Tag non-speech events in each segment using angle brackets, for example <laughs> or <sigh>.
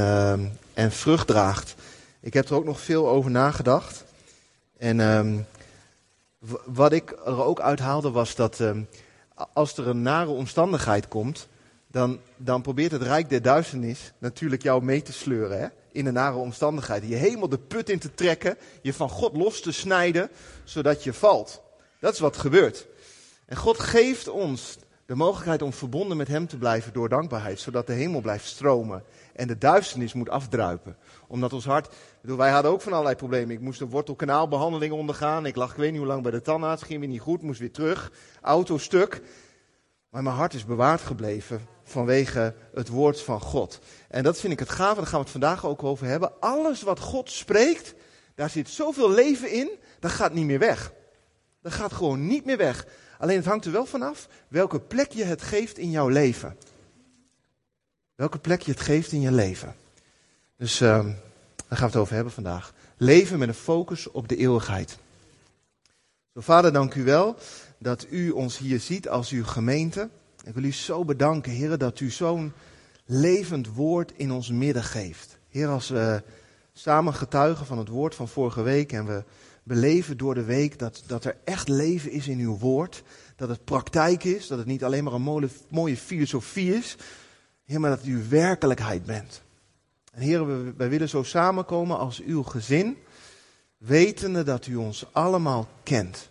ehm, en vrucht draagt. Ik heb er ook nog veel over nagedacht. En ehm, wat ik er ook uithaalde was dat ehm, als er een nare omstandigheid komt, dan, dan probeert het Rijk der Duisternis natuurlijk jou mee te sleuren hè? in een nare omstandigheid. Je helemaal de put in te trekken, je van God los te snijden, zodat je valt. Dat is wat gebeurt. En God geeft ons de mogelijkheid om verbonden met Hem te blijven door dankbaarheid, zodat de hemel blijft stromen en de duisternis moet afdruipen. Omdat ons hart, bedoel, wij hadden ook van allerlei problemen. Ik moest een wortelkanaalbehandeling ondergaan. Ik lag ik weet niet hoe lang bij de tandarts, ging weer niet goed, moest weer terug. Auto stuk. Maar mijn hart is bewaard gebleven vanwege het woord van God. En dat vind ik het gave, daar gaan we het vandaag ook over hebben. Alles wat God spreekt, daar zit zoveel leven in, dat gaat niet meer weg. Dat gaat gewoon niet meer weg. Alleen het hangt er wel vanaf welke plek je het geeft in jouw leven. Welke plek je het geeft in je leven. Dus ehm, daar gaan we het over hebben vandaag. Leven met een focus op de eeuwigheid. Zo, vader, dank u wel dat u ons hier ziet als uw gemeente. Ik wil u zo bedanken, heren, dat u zo'n levend woord in ons midden geeft. Heer, als we samen getuigen van het woord van vorige week en we beleven door de week dat, dat er echt leven is in uw woord. Dat het praktijk is, dat het niet alleen maar een mooie, filosofie is. Heer, maar dat u werkelijkheid bent. En Heer, we- wij willen zo samenkomen als uw gezin, wetende dat u ons allemaal kent.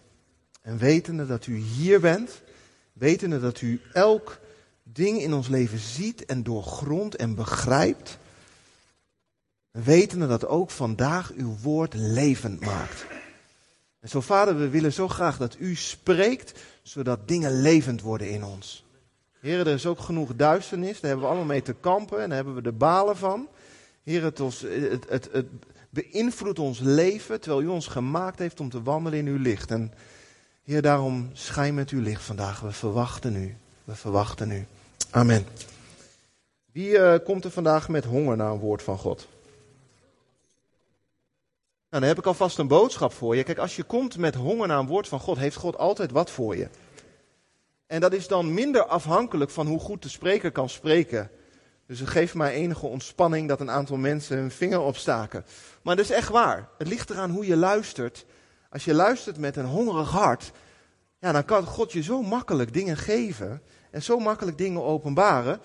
En wetende dat u hier bent, wetende dat u elk ding in ons leven ziet en doorgrondt en begrijpt. En wetende dat ook vandaag uw woord levend maakt. En zo vader, we willen zo graag dat u spreekt, zodat dingen levend worden in ons. Heren, er is ook genoeg duisternis, daar hebben we allemaal mee te kampen en daar hebben we de balen van. Heer, het, het, het, het beïnvloedt ons leven, terwijl u ons gemaakt heeft om te wandelen in uw licht. En Heer, daarom schijn met uw licht vandaag. We verwachten u. We verwachten u. Amen. Wie eh, komt er vandaag met honger naar een woord van God? Nou, dan heb ik alvast een boodschap voor je. Kijk, als je komt met honger naar een woord van God, heeft God altijd wat voor je. En dat is dan minder afhankelijk van hoe goed de spreker kan spreken. Dus het geeft mij enige ontspanning dat een aantal mensen hun vinger opstaken. Maar dat is echt waar. Het ligt eraan hoe je luistert. Als je luistert met een hongerig hart, ja, dan kan God je zo makkelijk dingen geven en zo makkelijk dingen openbaren.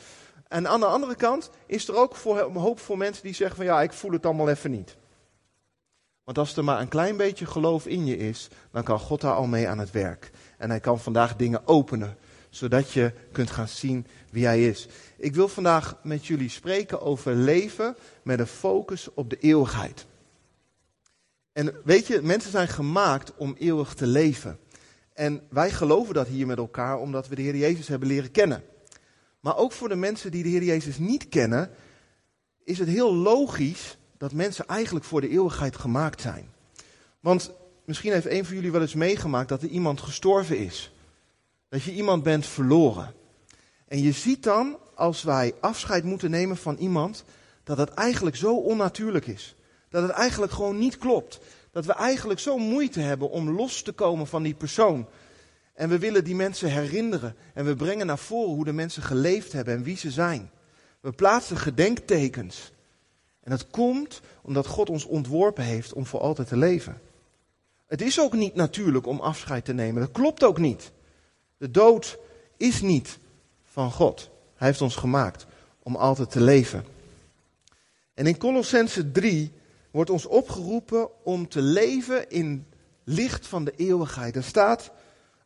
En aan de andere kant is er ook voor, hoop voor mensen die zeggen van ja, ik voel het allemaal even niet. Want als er maar een klein beetje geloof in je is, dan kan God daar al mee aan het werk. En hij kan vandaag dingen openen, zodat je kunt gaan zien wie hij is. Ik wil vandaag met jullie spreken over leven met een focus op de eeuwigheid. En weet je, mensen zijn gemaakt om eeuwig te leven. En wij geloven dat hier met elkaar omdat we de Heer Jezus hebben leren kennen. Maar ook voor de mensen die de Heer Jezus niet kennen, is het heel logisch dat mensen eigenlijk voor de eeuwigheid gemaakt zijn. Want misschien heeft een van jullie wel eens meegemaakt dat er iemand gestorven is. Dat je iemand bent verloren. En je ziet dan, als wij afscheid moeten nemen van iemand, dat het eigenlijk zo onnatuurlijk is. Dat het eigenlijk gewoon niet klopt. Dat we eigenlijk zo moeite hebben om los te komen van die persoon. En we willen die mensen herinneren. En we brengen naar voren hoe de mensen geleefd hebben en wie ze zijn. We plaatsen gedenktekens. En dat komt omdat God ons ontworpen heeft om voor altijd te leven. Het is ook niet natuurlijk om afscheid te nemen. Dat klopt ook niet. De dood is niet van God. Hij heeft ons gemaakt om altijd te leven. En in Colossense 3 wordt ons opgeroepen om te leven in licht van de eeuwigheid. Er staat,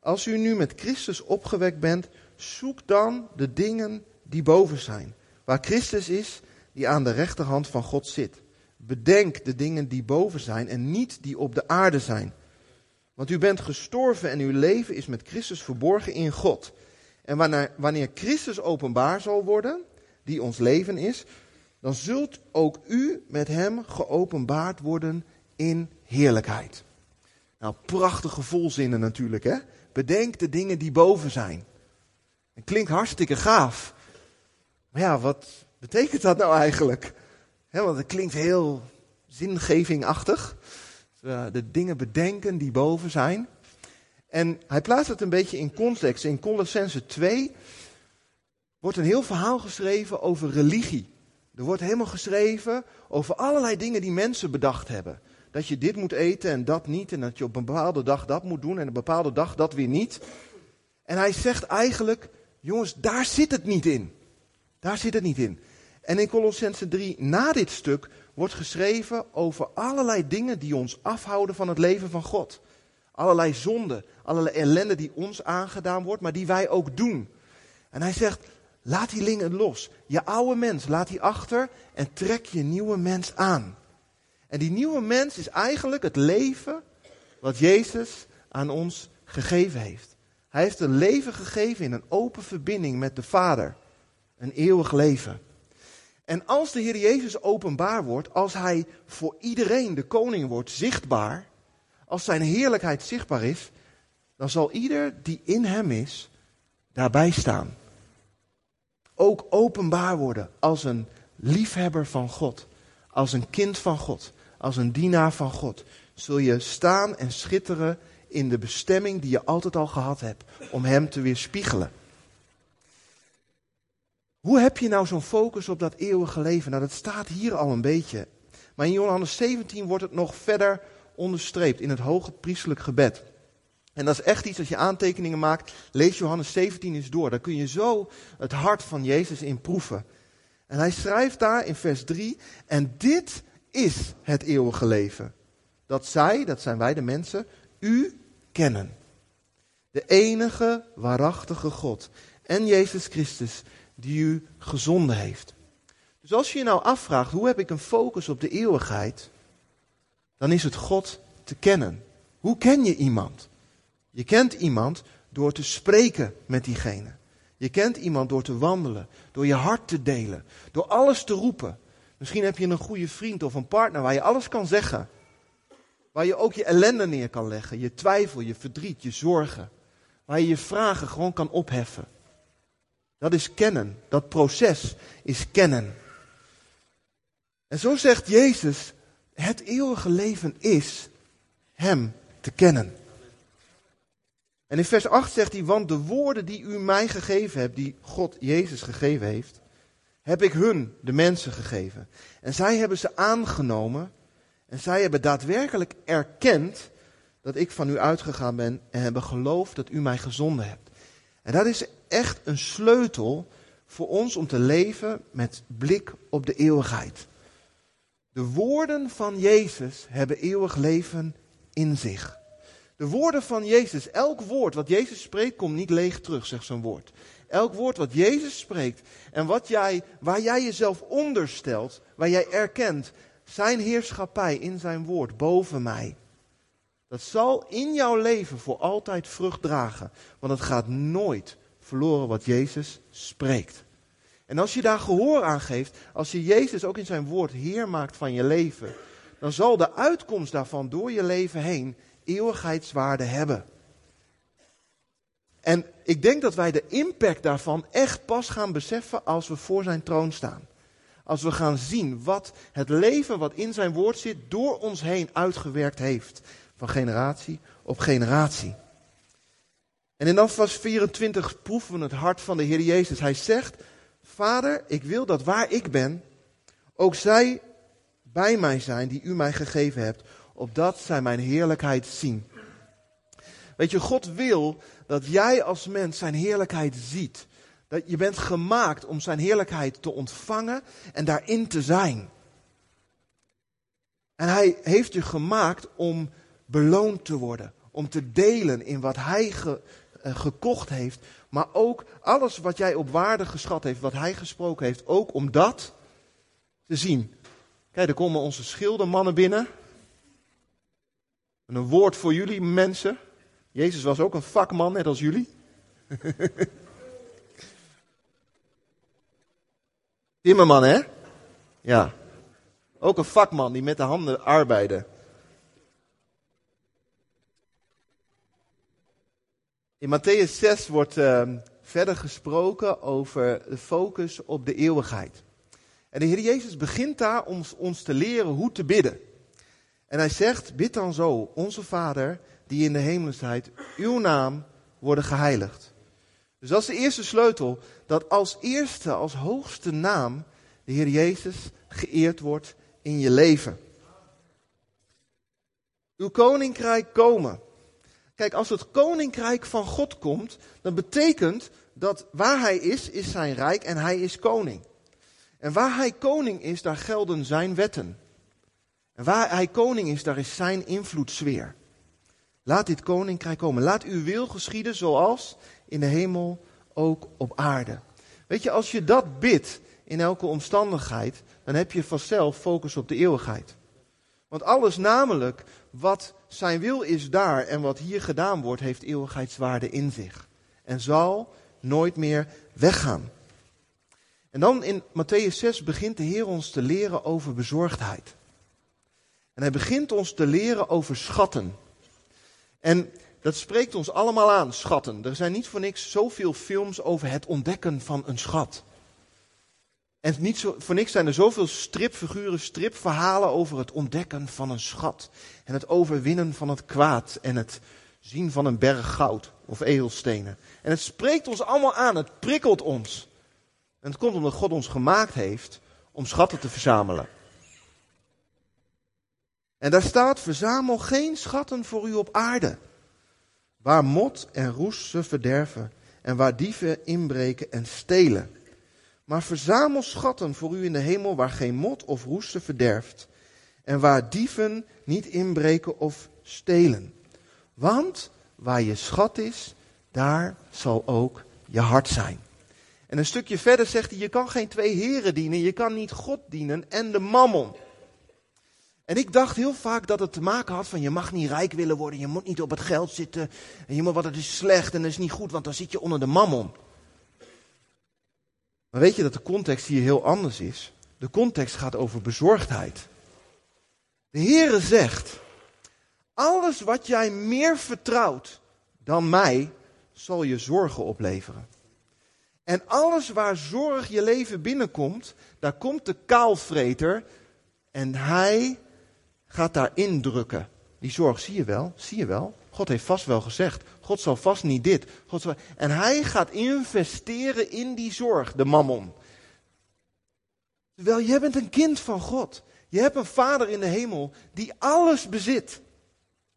als u nu met Christus opgewekt bent, zoek dan de dingen die boven zijn. Waar Christus is, die aan de rechterhand van God zit. Bedenk de dingen die boven zijn en niet die op de aarde zijn. Want u bent gestorven en uw leven is met Christus verborgen in God. En wanneer, Christus openbaar zal worden, die ons leven is, dan zult ook u met hem geopenbaard worden in heerlijkheid. Nou, prachtige volzinnen natuurlijk, hè? Bedenk de dingen die boven zijn. Het klinkt hartstikke gaaf. Maar ja, wat betekent dat nou eigenlijk? He, want het klinkt heel zingevingachtig. De dingen bedenken die boven zijn. En hij plaatst het een beetje in context. In Colossense 2 wordt een heel verhaal geschreven over religie. Er wordt helemaal geschreven over allerlei dingen die mensen bedacht hebben. Dat je dit moet eten en dat niet. En dat je op een bepaalde dag dat moet doen en een bepaalde dag dat weer niet. En hij zegt eigenlijk, jongens, daar zit het niet in. Daar zit het niet in. En in Colossense 3, na dit stuk, wordt geschreven over allerlei dingen die ons afhouden van het leven van God. Allerlei zonden, allerlei ellende die ons aangedaan wordt, maar die wij ook doen. En hij zegt, laat die dingen los. Je oude mens, laat die achter en trek je nieuwe mens aan. En die nieuwe mens is eigenlijk het leven wat Jezus aan ons gegeven heeft. Hij heeft een leven gegeven in een open verbinding met de Vader. Een eeuwig leven. En als de Heer Jezus openbaar wordt, als Hij voor iedereen de koning wordt, zichtbaar, als Zijn heerlijkheid zichtbaar is, dan zal ieder die in Hem is, daarbij staan. Ook openbaar worden als een liefhebber van God, als een kind van God, als een dienaar van God. Zul je staan en schitteren in de bestemming die je altijd al gehad hebt, om Hem te weerspiegelen. Hoe heb je nou zo'n focus op dat eeuwige leven? Nou, dat staat hier al een beetje. Maar in Johannes 17 wordt het nog verder onderstreept in het hoge priestelijk gebed. En dat is echt iets als je aantekeningen maakt. Lees Johannes 17 eens door. Daar kun je zo het hart van Jezus in proeven. En hij schrijft daar in vers 3: En dit is het eeuwige leven. Dat zij, dat zijn wij de mensen, u kennen. De enige waarachtige God en Jezus Christus die u gezonden heeft. Dus als je je nou afvraagt, hoe heb ik een focus op de eeuwigheid? Dan is het God te kennen. Hoe ken je iemand? Je kent iemand door te spreken met diegene. Je kent iemand door te wandelen, door je hart te delen, door alles te roepen. Misschien heb je een goede vriend of een partner waar je alles kan zeggen. Waar je ook je ellende neer kan leggen, je twijfel, je verdriet, je zorgen. Waar je je vragen gewoon kan opheffen. Dat is kennen. Dat proces is kennen. En zo zegt Jezus, het eeuwige leven is Hem te kennen. En in vers 8 zegt hij, want de woorden die u mij gegeven hebt, die God Jezus gegeven heeft, heb ik hun, de mensen, gegeven. En zij hebben ze aangenomen en zij hebben daadwerkelijk erkend dat ik van u uitgegaan ben en hebben geloofd dat u mij gezonden hebt. En dat is echt een sleutel voor ons om te leven met blik op de eeuwigheid. De woorden van Jezus hebben eeuwig leven in zich. De woorden van Jezus, elk woord wat Jezus spreekt, komt niet leeg terug, zegt zijn woord. Elk woord wat Jezus spreekt en wat jij, waar jij jezelf onderstelt, waar jij erkent zijn heerschappij in zijn woord boven mij. Dat zal in jouw leven voor altijd vrucht dragen, want het gaat nooit verloren wat Jezus spreekt. En als je daar gehoor aan geeft, als je Jezus ook in zijn woord Heer maakt van je leven, dan zal de uitkomst daarvan door je leven heen eeuwigheidswaarde hebben. En ik denk dat wij de impact daarvan echt pas gaan beseffen als we voor zijn troon staan. Als we gaan zien wat het leven wat in zijn woord zit door ons heen uitgewerkt heeft. Van generatie op generatie. En in afvas 24 proeven we het hart van de Heer Jezus. Hij zegt, Vader, ik wil dat waar ik ben, ook zij bij mij zijn die u mij gegeven hebt, opdat zij mijn heerlijkheid zien. Weet je, God wil dat jij als mens zijn heerlijkheid ziet. Dat je bent gemaakt om zijn heerlijkheid te ontvangen en daarin te zijn. En hij heeft je gemaakt om beloond te worden, om te delen in wat hij ge, gekocht heeft, maar ook alles wat jij op waarde geschat heeft, wat hij gesproken heeft, ook om dat te zien. Kijk, er komen onze schildermannen binnen. En een woord voor jullie mensen. Jezus was ook een vakman, net als jullie. <laughs> Timmerman, hè? Ja. Ook een vakman die met de handen arbeidde. In Matthäus 6 wordt uh, verder gesproken over de focus op de eeuwigheid. En de Heer Jezus begint daar om ons te leren hoe te bidden. En hij zegt, bid dan zo, onze Vader die in de zijt, uw naam worden geheiligd. Dus dat is de eerste sleutel, dat als eerste, als hoogste naam, de Heer Jezus geëerd wordt in je leven. Uw koninkrijk komen. Kijk, als het koninkrijk van God komt, dan betekent dat waar hij is, is zijn rijk en hij is koning. En waar hij koning is, daar gelden zijn wetten. En waar hij koning is, daar is zijn invloedssfeer. Laat dit koninkrijk komen. Laat uw wil geschieden zoals in de hemel ook op aarde. Weet je, als je dat bidt in elke omstandigheid, dan heb je vanzelf focus op de eeuwigheid. Want alles namelijk wat zijn wil is daar en wat hier gedaan wordt, heeft eeuwigheidswaarde in zich. En zal nooit meer weggaan. En dan in Matthäus 6 begint de Heer ons te leren over bezorgdheid. En hij begint ons te leren over schatten. En dat spreekt ons allemaal aan, schatten. Er zijn niet voor niks zoveel films over het ontdekken van een schat. En niet zo, voor niks zijn er zoveel stripfiguren, stripverhalen over het ontdekken van een schat. En het overwinnen van het kwaad. En het zien van een berg goud of edelstenen. En het spreekt ons allemaal aan, het prikkelt ons. En het komt omdat God ons gemaakt heeft om schatten te verzamelen. En daar staat, verzamel geen schatten voor u op aarde. Waar mot en roes ze verderven en waar dieven inbreken en stelen. Maar verzamel schatten voor u in de hemel waar geen mot of roes ze verderft. En waar dieven niet inbreken of stelen. Want waar je schat is, daar zal ook je hart zijn. En een stukje verder zegt hij, je kan geen twee heren dienen, je kan niet God dienen en de mammon. En ik dacht heel vaak dat het te maken had van je mag niet rijk willen worden, je moet niet op het geld zitten, en je moet, wat het is slecht en dat is niet goed, want dan zit je onder de mammon. Weet je dat de context hier heel anders is? De context gaat over bezorgdheid. De Heere zegt, alles wat jij meer vertrouwt dan mij, zal je zorgen opleveren. En alles waar zorg je leven binnenkomt, daar komt de kaalvreter en hij gaat daar indrukken. Die zorg zie je wel, zie je wel. God heeft vast wel gezegd, God zal vast niet dit. God zal... En hij gaat investeren in die zorg, de mammon. Terwijl jij bent een kind van God. Je hebt een vader in de hemel die alles bezit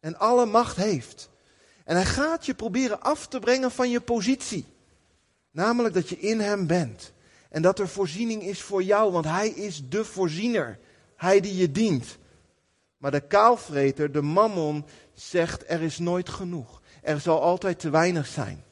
en alle macht heeft. En hij gaat je proberen af te brengen van je positie. Namelijk dat je in hem bent. En dat er voorziening is voor jou, want hij is de voorziener. Hij die je dient. Maar de kaalvreter, de mammon, zegt er is nooit genoeg. Er zal altijd te weinig zijn.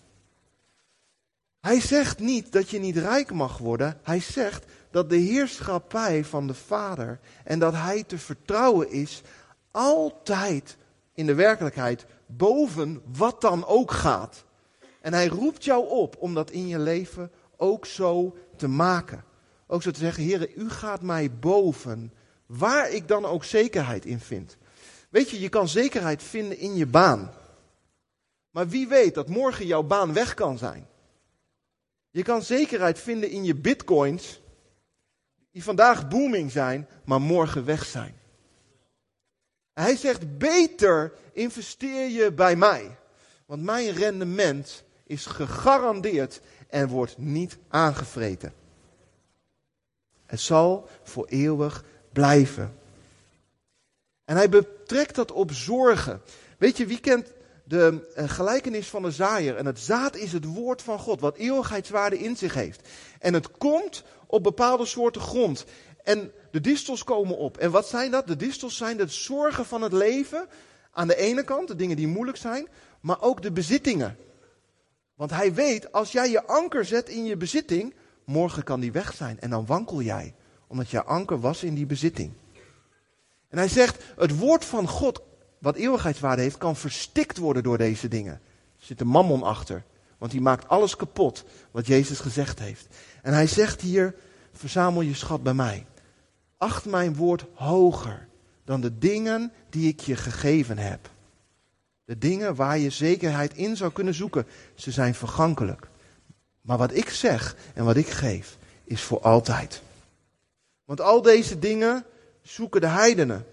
Hij zegt niet dat je niet rijk mag worden. Hij zegt dat de heerschappij van de Vader en dat hij te vertrouwen is altijd in de werkelijkheid boven wat dan ook gaat. En hij roept jou op om dat in je leven ook zo te maken. Ook zo te zeggen, Heer, u gaat mij boven, waar ik dan ook zekerheid in vind. Weet je, je kan zekerheid vinden in je baan. Maar wie weet dat morgen jouw baan weg kan zijn. Je kan zekerheid vinden in je bitcoins, die vandaag booming zijn, maar morgen weg zijn. Hij zegt, beter investeer je bij mij. Want mijn rendement is gegarandeerd en wordt niet aangevreten. Het zal voor eeuwig blijven. En hij betrekt dat op zorgen. Weet je, wie kent de uh, gelijkenis van de zaaier? En het zaad is het woord van God, wat eeuwigheidswaarde in zich heeft. En het komt op bepaalde soorten grond. En de distels komen op. En wat zijn dat? De distels zijn de zorgen van het leven. Aan de ene kant, de dingen die moeilijk zijn, maar ook de bezittingen. Want hij weet, als jij je anker zet in je bezitting, morgen kan die weg zijn. En dan wankel jij, omdat je anker was in die bezitting. En hij zegt, het woord van God, wat eeuwigheidswaarde heeft, kan verstikt worden door deze dingen. Er zit een mammon achter, want die maakt alles kapot wat Jezus gezegd heeft. En hij zegt hier, verzamel je schat bij mij. Acht mijn woord hoger dan de dingen die ik je gegeven heb. De dingen waar je zekerheid in zou kunnen zoeken, ze zijn vergankelijk. Maar wat ik zeg en wat ik geef, is voor altijd. Want al deze dingen zoeken de heidenen.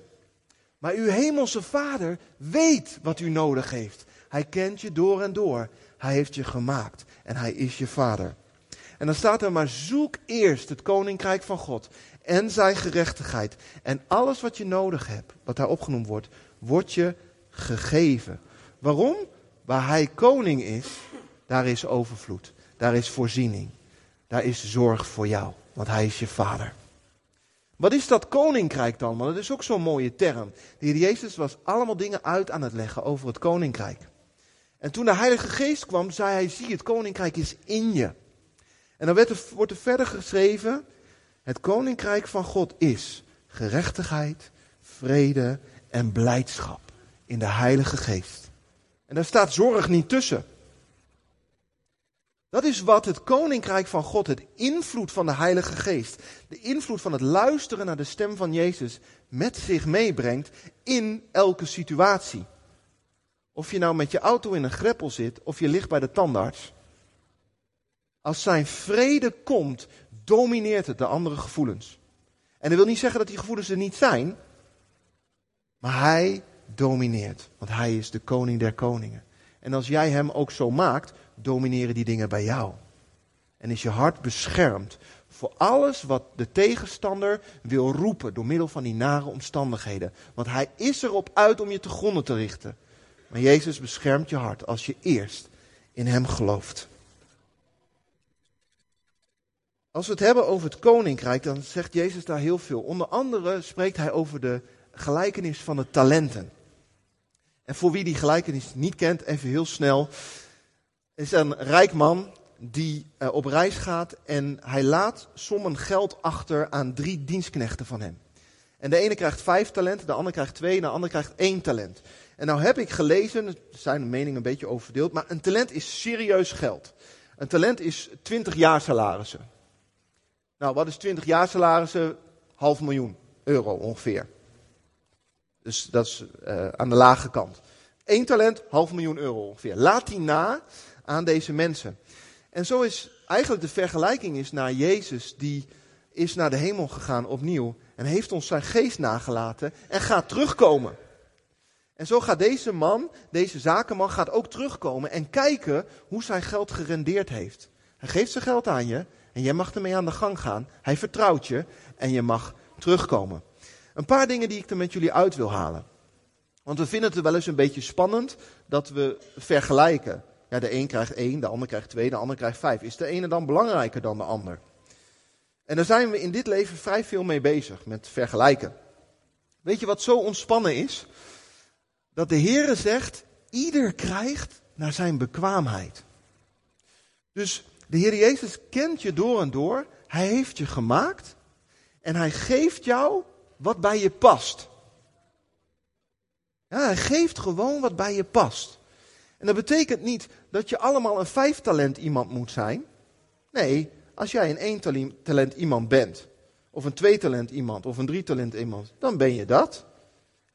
Maar uw hemelse Vader weet wat u nodig heeft. Hij kent je door en door. Hij heeft je gemaakt en hij is je Vader. En dan staat er maar zoek eerst het koninkrijk van God en zijn gerechtigheid. En alles wat je nodig hebt, wat daar opgenoemd wordt, wordt je gegeven. Waarom? Waar hij koning is, daar is overvloed. Daar is voorziening. Daar is zorg voor jou, want hij is je vader. Wat is dat koninkrijk dan? Want dat is ook zo'n mooie term. De Heer Jezus was allemaal dingen uit aan het leggen over het koninkrijk. En toen de Heilige Geest kwam, zei hij, zie het koninkrijk is in je. En dan werd er, wordt er verder geschreven, het koninkrijk van God is gerechtigheid, vrede en blijdschap in de Heilige Geest. En daar staat zorg niet tussen. Dat is wat het koninkrijk van God, het invloed van de Heilige Geest, de invloed van het luisteren naar de stem van Jezus met zich meebrengt in elke situatie. Of je nou met je auto in een greppel zit of je ligt bij de tandarts. Als zijn vrede komt, domineert het de andere gevoelens. En dat wil niet zeggen dat die gevoelens er niet zijn, maar hij domineert, want hij is de koning der koningen. En als jij hem ook zo maakt, domineren die dingen bij jou. En is je hart beschermd voor alles wat de tegenstander wil roepen door middel van die nare omstandigheden. Want hij is erop uit om je te gronden te richten. Maar Jezus beschermt je hart als je eerst in hem gelooft. Als we het hebben over het koninkrijk, dan zegt Jezus daar heel veel. Onder andere spreekt hij over de gelijkenis van de talenten. En voor wie die gelijkenis niet kent, even heel snel is een rijk man die uh, op reis gaat en hij laat sommen geld achter aan drie dienstknechten van hem. En de ene krijgt vijf talenten, de ander krijgt twee en de ander krijgt één talent. En nou heb ik gelezen, er zijn meningen een beetje over verdeeld, maar een talent is serieus geld. Een talent is 20 jaar salarissen. Nou, wat is 20 jaar salarissen? Half miljoen euro ongeveer. Dus dat is uh, aan de lage kant. Eén talent, half miljoen euro ongeveer. Laat die na aan deze mensen. En zo is eigenlijk de vergelijking is naar Jezus, die is naar de hemel gegaan opnieuw en heeft ons zijn geest nagelaten en gaat terugkomen. En zo gaat deze man, deze zakenman, gaat ook terugkomen en kijken hoe zijn geld gerendeerd heeft. Hij geeft zijn geld aan je en jij mag ermee aan de gang gaan. Hij vertrouwt je en je mag terugkomen. Een paar dingen die ik er met jullie uit wil halen. Want we vinden het wel eens een beetje spannend dat we vergelijken. Ja, de een krijgt één, de ander krijgt twee, de ander krijgt vijf. Is de ene dan belangrijker dan de ander? En daar zijn we in dit leven vrij veel mee bezig, met vergelijken. Weet je wat zo ontspannen is? Dat de Heere zegt, ieder krijgt naar zijn bekwaamheid. Dus de Heer Jezus kent je door en door. Hij heeft je gemaakt. En hij geeft jou wat bij je past. Ja, hij geeft gewoon wat bij je past. En dat betekent niet dat je allemaal een vijf talent iemand moet zijn. Nee, als jij een één talent iemand bent, of een twee talent iemand, of een drie talent iemand, dan ben je dat.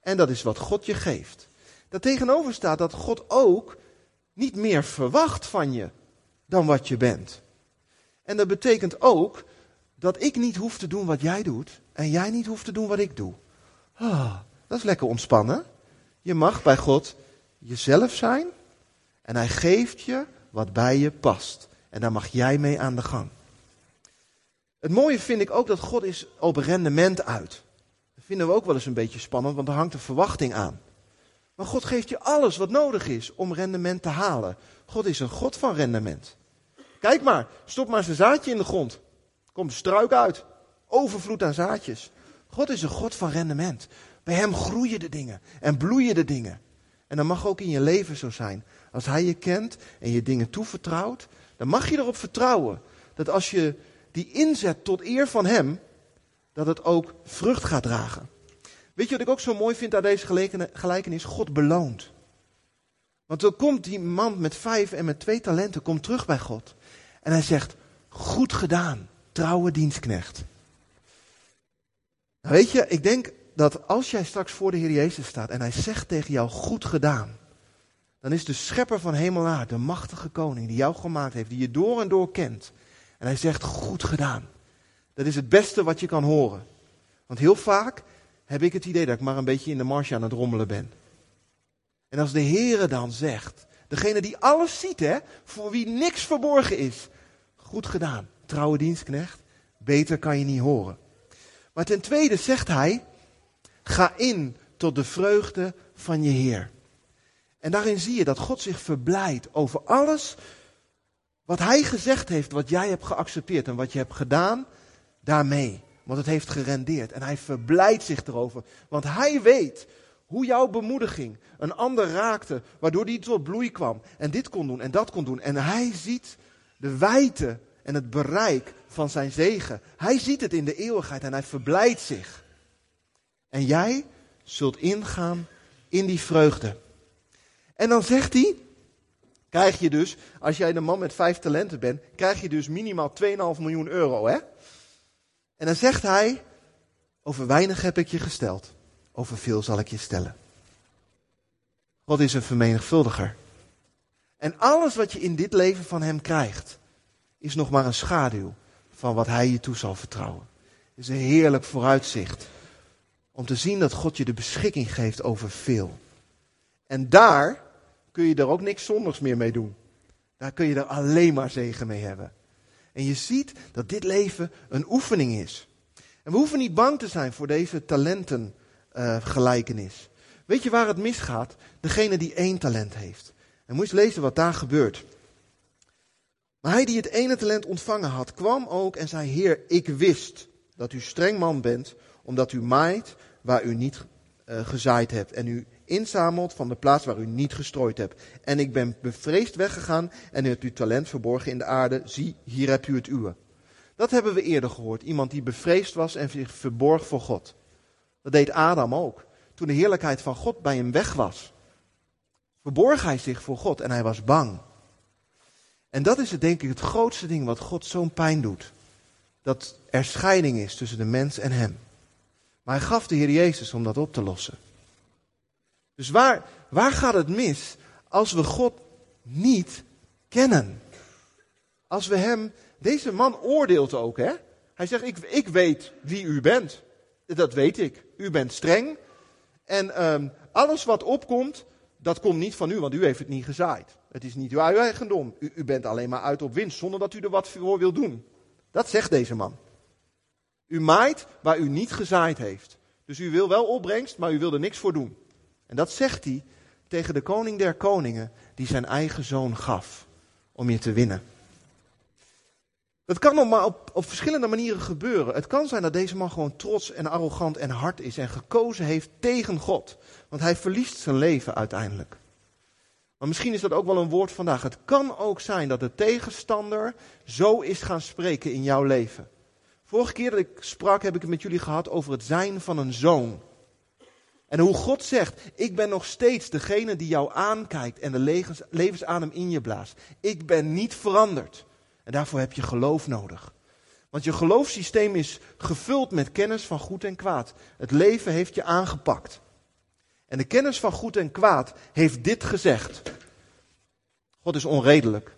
En dat is wat God je geeft. Daartegenover staat dat God ook niet meer verwacht van je dan wat je bent. En dat betekent ook dat ik niet hoef te doen wat jij doet en jij niet hoeft te doen wat ik doe. Ah, dat is lekker ontspannen. Je mag bij God jezelf zijn en hij geeft je wat bij je past. En daar mag jij mee aan de gang. Het mooie vind ik ook dat God is op rendement uit. Dat vinden we ook wel eens een beetje spannend, want er hangt een verwachting aan. Maar God geeft je alles wat nodig is om rendement te halen. God is een God van rendement. Kijk maar, stop maar zijn zaadje in de grond. Komt een struik uit. Overvloed aan zaadjes. God is een God van rendement. Bij hem groeien de dingen en bloeien de dingen. En dat mag ook in je leven zo zijn. Als hij je kent en je dingen toevertrouwt, dan mag je erop vertrouwen dat als je die inzet tot eer van hem, dat het ook vrucht gaat dragen. Weet je wat ik ook zo mooi vind aan deze gelijkenis? God beloont. Want dan komt die man met vijf en met twee talenten komt terug bij God. En hij zegt, goed gedaan, trouwe dienstknecht. Nou weet je, ik denk dat als jij straks voor de Heer Jezus staat en hij zegt tegen jou, goed gedaan. Dan is de schepper van hemel en aarde, de machtige koning die jou gemaakt heeft, die je door en door kent. En hij zegt, goed gedaan. Dat is het beste wat je kan horen. Want heel vaak heb ik het idee dat ik maar een beetje in de marge aan het rommelen ben. En als de Heere dan zegt, degene die alles ziet, hè, voor wie niks verborgen is, Goed gedaan, trouwe dienstknecht. Beter kan je niet horen. Maar ten tweede zegt hij, ga in tot de vreugde van je Heer. En daarin zie je dat God zich verblijdt over alles wat Hij gezegd heeft, wat jij hebt geaccepteerd en wat je hebt gedaan daarmee. Want het heeft gerendeerd en Hij verblijdt zich erover. Want Hij weet hoe jouw bemoediging een ander raakte, waardoor die tot bloei kwam. En dit kon doen en dat kon doen. En Hij ziet de wijte en het bereik van zijn zegen. Hij ziet het in de eeuwigheid en hij verblijdt zich. En jij zult ingaan in die vreugde. En dan zegt hij, krijg je dus, als jij de man met vijf talenten bent, krijg je dus minimaal 2,5 miljoen euro. Hè? En dan zegt hij, over weinig heb ik je gesteld, over veel zal ik je stellen. God is een vermenigvuldiger. En alles wat je in dit leven van hem krijgt, is nog maar een schaduw van wat hij je toe zal vertrouwen. Het is een heerlijk vooruitzicht om te zien dat God je de beschikking geeft over veel. En daar kun je er ook niks zondigs meer mee doen. Daar kun je er alleen maar zegen mee hebben. En je ziet dat dit leven een oefening is. En we hoeven niet bang te zijn voor deze talentengelijkenis. Uh, Weet je waar het misgaat? Degene die één talent heeft. En eens lezen wat daar gebeurt. Maar hij die het ene talent ontvangen had, kwam ook en zei: Heer, ik wist dat u streng man bent, omdat u maait waar u niet uh, gezaaid hebt en u inzamelt van de plaats waar u niet gestrooid hebt. En ik ben bevreesd weggegaan en u hebt uw talent verborgen in de aarde. Zie, hier hebt u het uwe. Dat hebben we eerder gehoord. Iemand die bevreesd was en zich verborg voor God. Dat deed Adam ook. Toen de heerlijkheid van God bij hem weg was, verborg hij zich voor God en hij was bang. En dat is het, denk ik het grootste ding wat God zo'n pijn doet. Dat er scheiding is tussen de mens en hem. Maar hij gaf de Heer Jezus om dat op te lossen. Dus waar, waar gaat het mis als we God niet kennen? Als we hem, deze man oordeelt ook, hè? Hij zegt, ik, ik weet wie u bent. Dat weet ik. U bent streng. En um, alles wat opkomt, dat komt niet van u, want u heeft het niet gezaaid. Het is niet uw eigendom. U, u bent alleen maar uit op winst, zonder dat u er wat voor wil doen. Dat zegt deze man. U maait waar u niet gezaaid heeft. Dus u wil wel opbrengst, maar u wil er niks voor doen. En dat zegt hij tegen de koning der koningen, die zijn eigen zoon gaf om je te winnen. Dat kan nog maar op, op verschillende manieren gebeuren. Het kan zijn dat deze man gewoon trots en arrogant en hard is en gekozen heeft tegen God. Want hij verliest zijn leven uiteindelijk. Maar misschien is dat ook wel een woord vandaag. Het kan ook zijn dat de tegenstander zo is gaan spreken in jouw leven. Vorige keer dat ik sprak, heb ik het met jullie gehad over het zijn van een zoon. En hoe God zegt, ik ben nog steeds degene die jou aankijkt en de levensadem in je blaast. Ik ben niet veranderd. En daarvoor heb je geloof nodig. Want je geloofssysteem is gevuld met kennis van goed en kwaad. Het leven heeft je aangepakt. En de kennis van goed en kwaad heeft dit gezegd. God is onredelijk.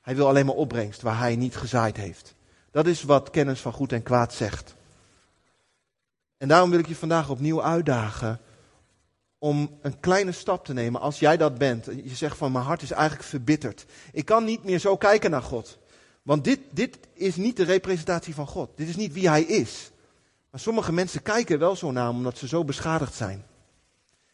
Hij wil alleen maar opbrengst waar hij niet gezaaid heeft. Dat is wat kennis van goed en kwaad zegt. En daarom wil ik je vandaag opnieuw uitdagen om een kleine stap te nemen als jij dat bent. Je zegt van mijn hart is eigenlijk verbitterd. Ik kan niet meer zo kijken naar God. Want dit, dit is niet de representatie van God. Dit is niet wie hij is. Maar sommige mensen kijken wel zo naar hem omdat ze zo beschadigd zijn.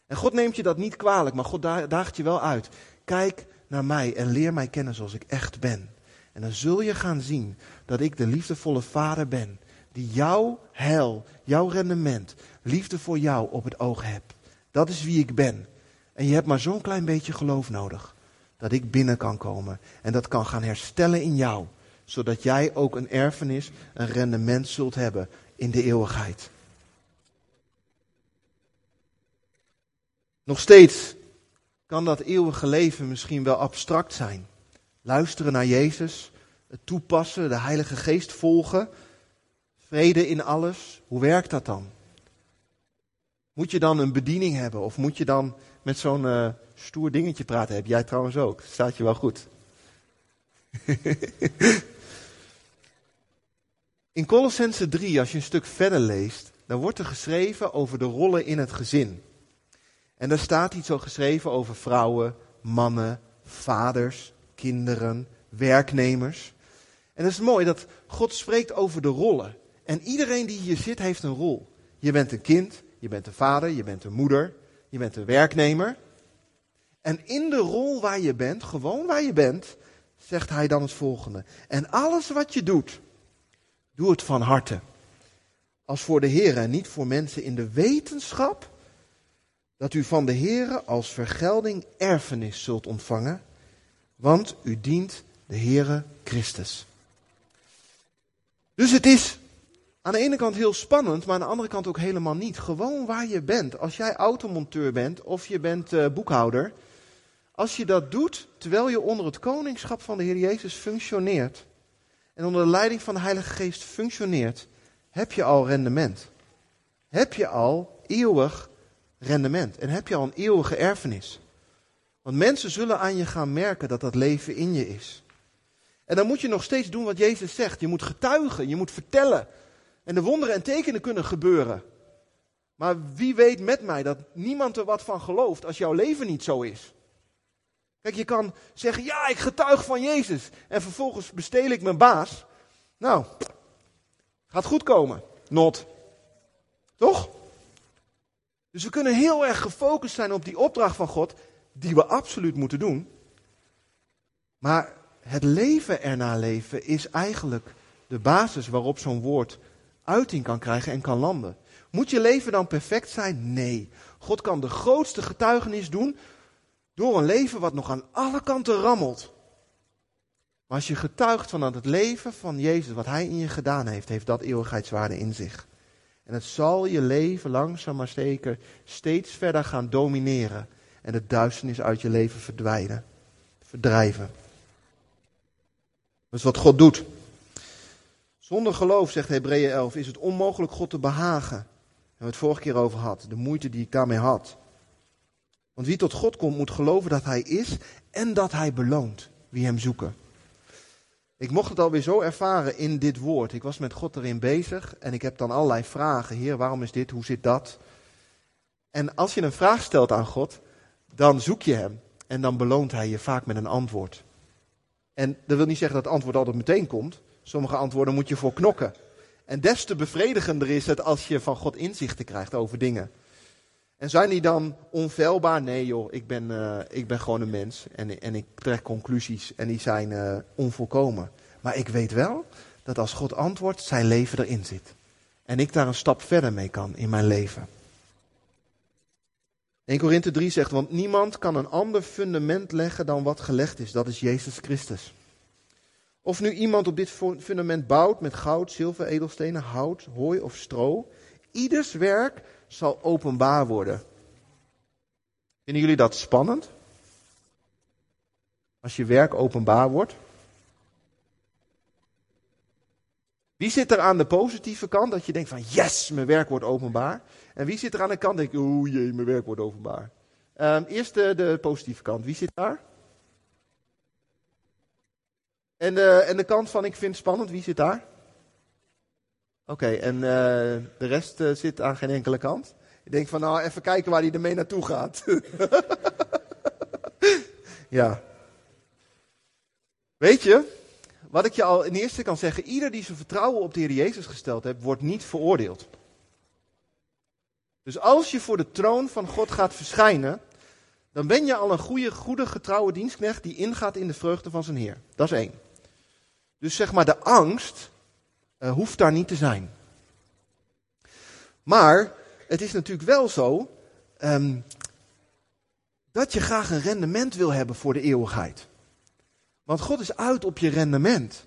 En God neemt je dat niet kwalijk, maar God daagt je wel uit. Kijk naar mij en leer mij kennen zoals ik echt ben. En dan zul je gaan zien dat ik de liefdevolle vader ben. Die jouw heil, jouw rendement, liefde voor jou op het oog hebt. Dat is wie ik ben. En je hebt maar zo'n klein beetje geloof nodig. Dat ik binnen kan komen. En dat kan gaan herstellen in jou. Zodat jij ook een erfenis, een rendement zult hebben in de eeuwigheid. Nog steeds kan dat eeuwige leven misschien wel abstract zijn. Luisteren naar Jezus, het toepassen, de Heilige Geest volgen, vrede in alles. Hoe werkt dat dan? Moet je dan een bediening hebben of moet je dan met zo'n uh, stoer dingetje praten? Heb jij trouwens ook? Staat je wel goed. <laughs> in Colossense 3, als je een stuk verder leest, dan wordt er geschreven over de rollen in het gezin. En daar staat iets zo geschreven over vrouwen, mannen, vaders, kinderen, werknemers. En het is mooi dat God spreekt over de rollen. En iedereen die hier zit heeft een rol. Je bent een kind, je bent een vader, je bent een moeder, je bent een werknemer. En in de rol waar je bent, gewoon waar je bent, zegt hij dan het volgende. En alles wat je doet, doe het van harte. Als voor de Heer en niet voor mensen in de wetenschap dat u van de Heer als vergelding erfenis zult ontvangen, want u dient de Heere Christus. Dus het is aan de ene kant heel spannend, maar aan de andere kant ook helemaal niet. Gewoon waar je bent. Als jij automonteur bent of je bent uh, boekhouder, als je dat doet terwijl je onder het koningschap van de Heer Jezus functioneert en onder de leiding van de Heilige Geest functioneert, heb je al rendement. Heb je al eeuwig rendement en heb je al een eeuwige erfenis. Want mensen zullen aan je gaan merken dat dat leven in je is. En dan moet je nog steeds doen wat Jezus zegt. Je moet getuigen, je moet vertellen. En de wonderen en tekenen kunnen gebeuren. Maar wie weet met mij dat niemand er wat van gelooft als jouw leven niet zo is. Kijk, je kan zeggen, ja, ik getuig van Jezus. En vervolgens besteel ik mijn baas. Nou, gaat goed komen. Not. Toch? Dus we kunnen heel erg gefocust zijn op die opdracht van God, die we absoluut moeten doen. Maar het leven erna leven is eigenlijk de basis waarop zo'n woord uiting kan krijgen en kan landen. Moet je leven dan perfect zijn? Nee. God kan de grootste getuigenis doen door een leven wat nog aan alle kanten rammelt. Maar als je getuigt van het leven van Jezus, wat Hij in je gedaan heeft, heeft dat eeuwigheidswaarde in zich. En het zal je leven langzaam maar zeker steeds verder gaan domineren. En de duisternis uit je leven verdwijnen, verdrijven. Dat is wat God doet. Zonder geloof, zegt Hebreeën 11, is het onmogelijk God te behagen. Daar hebben we het vorige keer over gehad. De moeite die ik daarmee had. Want wie tot God komt, moet geloven dat Hij is en dat Hij beloont wie Hem zoeken. Ik mocht het alweer zo ervaren in dit woord. Ik was met God erin bezig en ik heb dan allerlei vragen. Heer, waarom is dit? Hoe zit dat? En als je een vraag stelt aan God, dan zoek je Hem en dan beloont Hij je vaak met een antwoord. En dat wil niet zeggen dat het antwoord altijd meteen komt. Sommige antwoorden moet je voor knokken. En des te bevredigender is het als je van God inzichten krijgt over dingen. En zijn die dan onfeilbaar? Nee joh, ik ben, uh, ik ben gewoon een mens en, en ik trek conclusies en die zijn uh, onvolkomen. Maar ik weet wel dat als God antwoordt, zijn leven erin zit. En ik daar een stap verder mee kan in mijn leven. 1 Korinthe 3 zegt, want niemand kan een ander fundament leggen dan wat gelegd is. Dat is Jezus Christus. Of nu iemand op dit fundament bouwt met goud, zilver, edelstenen, hout, hooi of stro. Ieders werk zal openbaar worden. Vinden jullie dat spannend? Als je werk openbaar wordt? Wie zit er aan de positieve kant dat je denkt van yes, mijn werk wordt openbaar? En wie zit er aan de kant dat je oeh jee, mijn werk wordt openbaar? Um, eerst de, de, positieve kant. Wie zit daar? En de, en de kant van ik vind het spannend, wie zit daar? Oké, en uh, de rest uh, zit aan geen enkele kant? Ik denk van nou, even kijken waar hij ermee naartoe gaat. <laughs> ja. Weet je, wat ik je al in eerste kan zeggen, ieder die zijn vertrouwen op de Heer Jezus gesteld heeft, wordt niet veroordeeld. Dus als je voor de troon van God gaat verschijnen, dan ben je al een goede, goede getrouwe dienstknecht die ingaat in de vreugde van zijn Heer. Dat is één. Dus zeg maar, de angst uh, hoeft daar niet te zijn. Maar het is natuurlijk wel zo um, dat je graag een rendement wil hebben voor de eeuwigheid. Want God is uit op je rendement.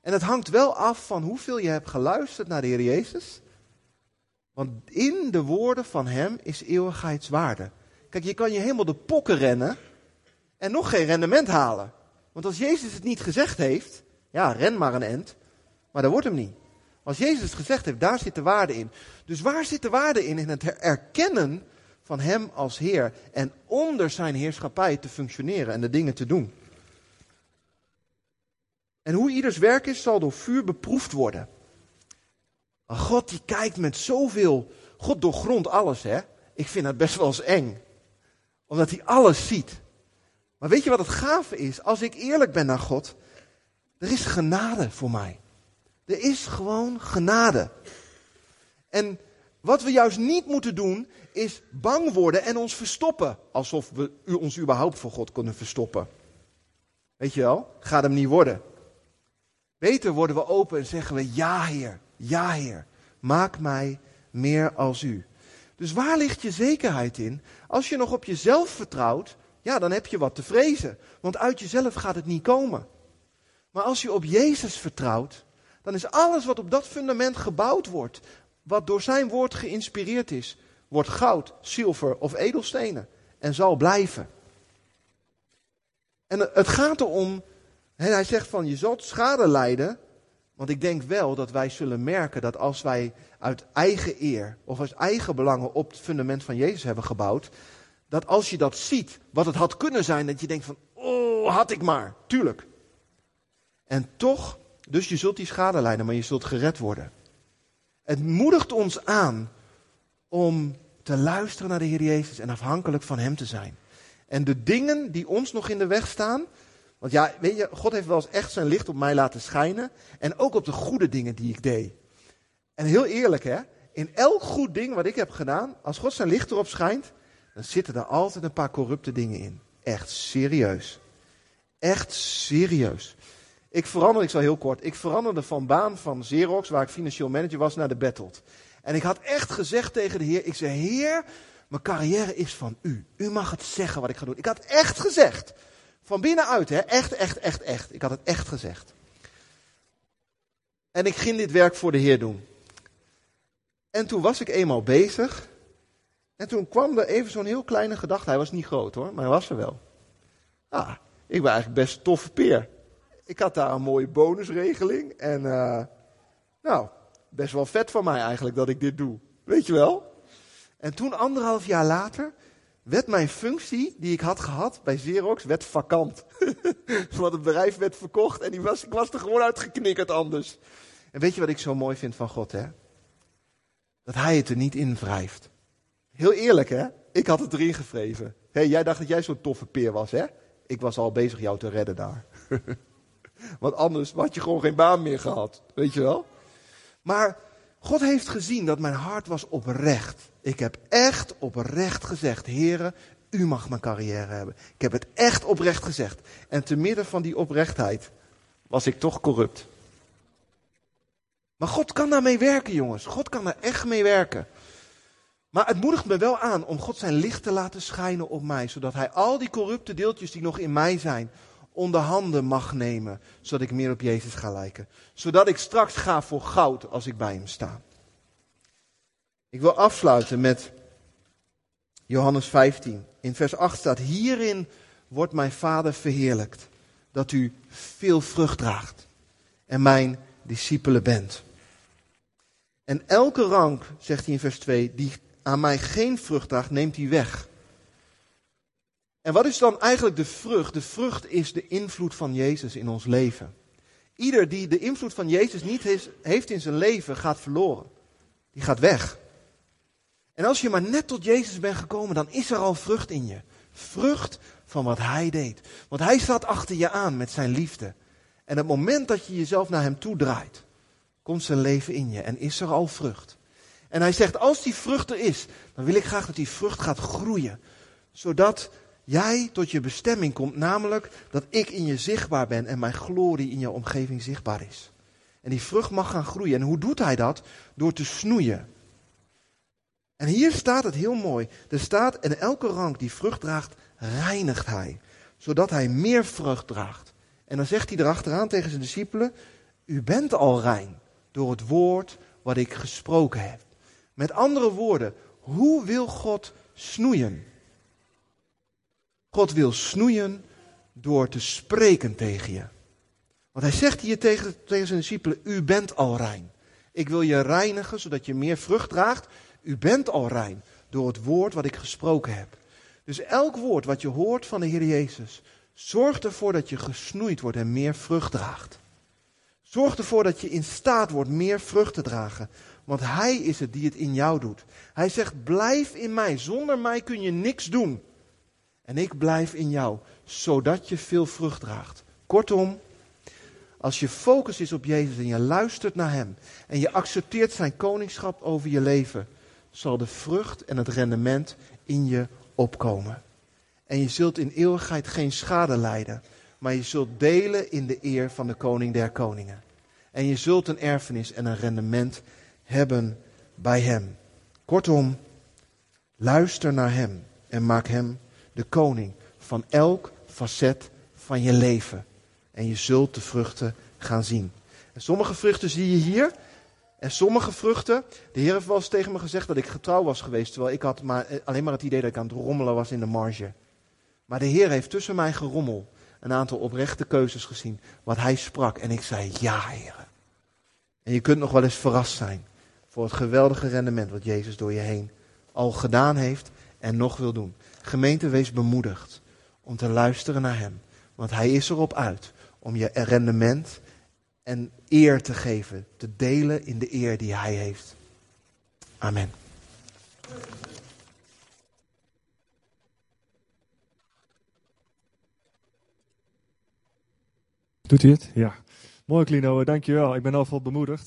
En het hangt wel af van hoeveel je hebt geluisterd naar de Heer Jezus. Want in de woorden van Hem is eeuwigheidswaarde. Kijk, je kan je helemaal de pokken rennen en nog geen rendement halen. Want als Jezus het niet gezegd heeft, ja, ren maar een end, maar dat wordt hem niet. Als Jezus het gezegd heeft, daar zit de waarde in. Dus waar zit de waarde in? In het erkennen van Hem als Heer en onder Zijn heerschappij te functioneren en de dingen te doen. En hoe ieders werk is, zal door vuur beproefd worden. Maar God die kijkt met zoveel, God doorgrondt alles hè. Ik vind dat best wel eens eng. Omdat hij alles ziet. Maar weet je wat het gave is? Als ik eerlijk ben naar God, Er is genade voor mij. Er is gewoon genade. En wat we juist niet moeten doen, is bang worden en ons verstoppen. Alsof we ons überhaupt voor God kunnen verstoppen. Weet je wel? Gaat hem niet worden. Beter worden we open en zeggen we: Ja, Heer, ja, Heer, maak mij meer als U. Dus waar ligt je zekerheid in? Als je nog op jezelf vertrouwt, ja, dan heb je wat te vrezen. Want uit jezelf gaat het niet komen. Maar als je op Jezus vertrouwt, dan is alles wat op dat fundament gebouwd wordt, wat door zijn woord geïnspireerd is, wordt goud, zilver of edelstenen en zal blijven. En het gaat erom, hij zegt van je zult schade lijden, want ik denk wel dat wij zullen merken dat als wij uit eigen eer of uit eigen belangen op het fundament van Jezus hebben gebouwd, dat als je dat ziet, wat het had kunnen zijn, dat je denkt van, oh, had ik maar, tuurlijk. En toch, dus je zult die schade lijden, maar je zult gered worden. Het moedigt ons aan om te luisteren naar de Heer Jezus en afhankelijk van Hem te zijn. En de dingen die ons nog in de weg staan. Want ja, weet je, God heeft wel eens echt zijn licht op mij laten schijnen. En ook op de goede dingen die ik deed. En heel eerlijk hè, in elk goed ding wat ik heb gedaan, als God zijn licht erop schijnt, dan zitten er altijd een paar corrupte dingen in. Echt serieus. Echt serieus. Ik veranderde, ik zal heel kort, ik veranderde van baan van Xerox, waar ik financieel manager was, naar de Battled. En ik had echt gezegd tegen de Heer, ik zei, Heer, mijn carrière is van u. U mag het zeggen wat ik ga doen. Ik had echt gezegd. Van binnenuit, hè? Echt, echt, echt, echt. Ik had het echt gezegd. En ik ging dit werk voor de Heer doen. En toen was ik eenmaal bezig. En toen kwam er even zo'n heel kleine gedachte. Hij was niet groot hoor, maar hij was er wel. Ah, ik ben eigenlijk best een toffe peer. Ik had daar een mooie bonusregeling. En uh, nou, best wel vet van mij eigenlijk dat ik dit doe. Weet je wel? En toen anderhalf jaar later werd mijn functie die ik had gehad bij Xerox werd vakant. <laughs> Want het bedrijf werd verkocht en die was, ik was er gewoon uitgeknikkerd anders. En weet je wat ik zo mooi vind van God, hè? Dat hij het er niet in wrijft. Heel eerlijk, hè? Ik had het erin gevreven. hey, jij dacht dat jij zo'n toffe peer was, hè? Ik was al bezig jou te redden daar. <laughs> Want anders had je gewoon geen baan meer gehad. Weet je wel? Maar God heeft gezien dat mijn hart was oprecht. Ik heb echt oprecht gezegd, heren, u mag mijn carrière hebben. Ik heb het echt oprecht gezegd. En te midden van die oprechtheid was ik toch corrupt. Maar God kan daarmee werken, jongens. God kan daar echt mee werken. Maar het moedigt me wel aan om God zijn licht te laten schijnen op mij, zodat hij al die corrupte deeltjes die nog in mij zijn, onder handen mag nemen, zodat ik meer op Jezus ga lijken. Zodat ik straks ga voor goud als ik bij hem sta. Ik wil afsluiten met Johannes 15. In vers 8 staat, hierin wordt mijn Vader verheerlijkt, dat u veel vrucht draagt en mijn discipelen bent. En elke rank, zegt hij in vers 2, die aan mij geen vrucht draagt, neemt hij weg. En wat is dan eigenlijk de vrucht? De vrucht is de invloed van Jezus in ons leven. Ieder die de invloed van Jezus niet heeft in zijn leven, gaat verloren. Die gaat weg. En als je maar net tot Jezus bent gekomen, dan is er al vrucht in je. Vrucht van wat Hij deed. Want Hij staat achter je aan met zijn liefde. En het moment dat je jezelf naar Hem toe draait, komt zijn leven in je en is er al vrucht. En Hij zegt, als die vrucht er is, dan wil ik graag dat die vrucht gaat groeien. Zodat jij tot je bestemming komt, namelijk dat ik in je zichtbaar ben en mijn glorie in je omgeving zichtbaar is. En die vrucht mag gaan groeien. En hoe doet hij dat? Door te snoeien. En hier staat het heel mooi. Er staat, en elke rank die vrucht draagt, reinigt hij. Zodat hij meer vrucht draagt. En dan zegt hij erachteraan tegen zijn discipelen, u bent al rein door het woord wat ik gesproken heb. Met andere woorden, hoe wil God snoeien? God wil snoeien door te spreken tegen je. Want hij zegt hier tegen, tegen zijn discipelen, u bent al rein. Ik wil je reinigen, zodat je meer vrucht draagt. U bent al rein door het woord wat ik gesproken heb. Dus elk woord wat je hoort van de Heer Jezus, zorgt ervoor dat je gesnoeid wordt en meer vrucht draagt. Zorg ervoor dat je in staat wordt meer vrucht te dragen. Want Hij is het die het in jou doet. Hij zegt, blijf in mij. Zonder mij kun je niks doen. En ik blijf in jou, zodat je veel vrucht draagt. Kortom, Als je focus is op Jezus en je luistert naar Hem en je accepteert Zijn koningschap over je leven, zal de vrucht en het rendement in je opkomen. En je zult in eeuwigheid geen schade lijden, maar je zult delen in de eer van de koning der koningen. En je zult een erfenis en een rendement hebben bij Hem. Kortom, luister naar Hem en maak Hem de koning van elk facet van je leven. En je zult de vruchten gaan zien. En sommige vruchten zie je hier. En sommige vruchten, de Heer heeft wel eens tegen me gezegd dat ik getrouw was geweest. Terwijl ik had maar, eh, alleen maar het idee dat ik aan het rommelen was in de marge. Maar de Heer heeft tussen mijn gerommel een aantal oprechte keuzes gezien. Wat Hij sprak. En ik zei, ja Heer. En je kunt nog wel eens verrast zijn voor het geweldige rendement wat Jezus door je heen al gedaan heeft en nog wil doen. Gemeente, wees bemoedigd om te luisteren naar Hem. Want Hij is erop uit om je rendement en eer te geven. Te delen in de eer die Hij heeft. Amen. Doet hij het? Ja. Mooi, Klino. Dankjewel. Ik ben alvast bemoedigd.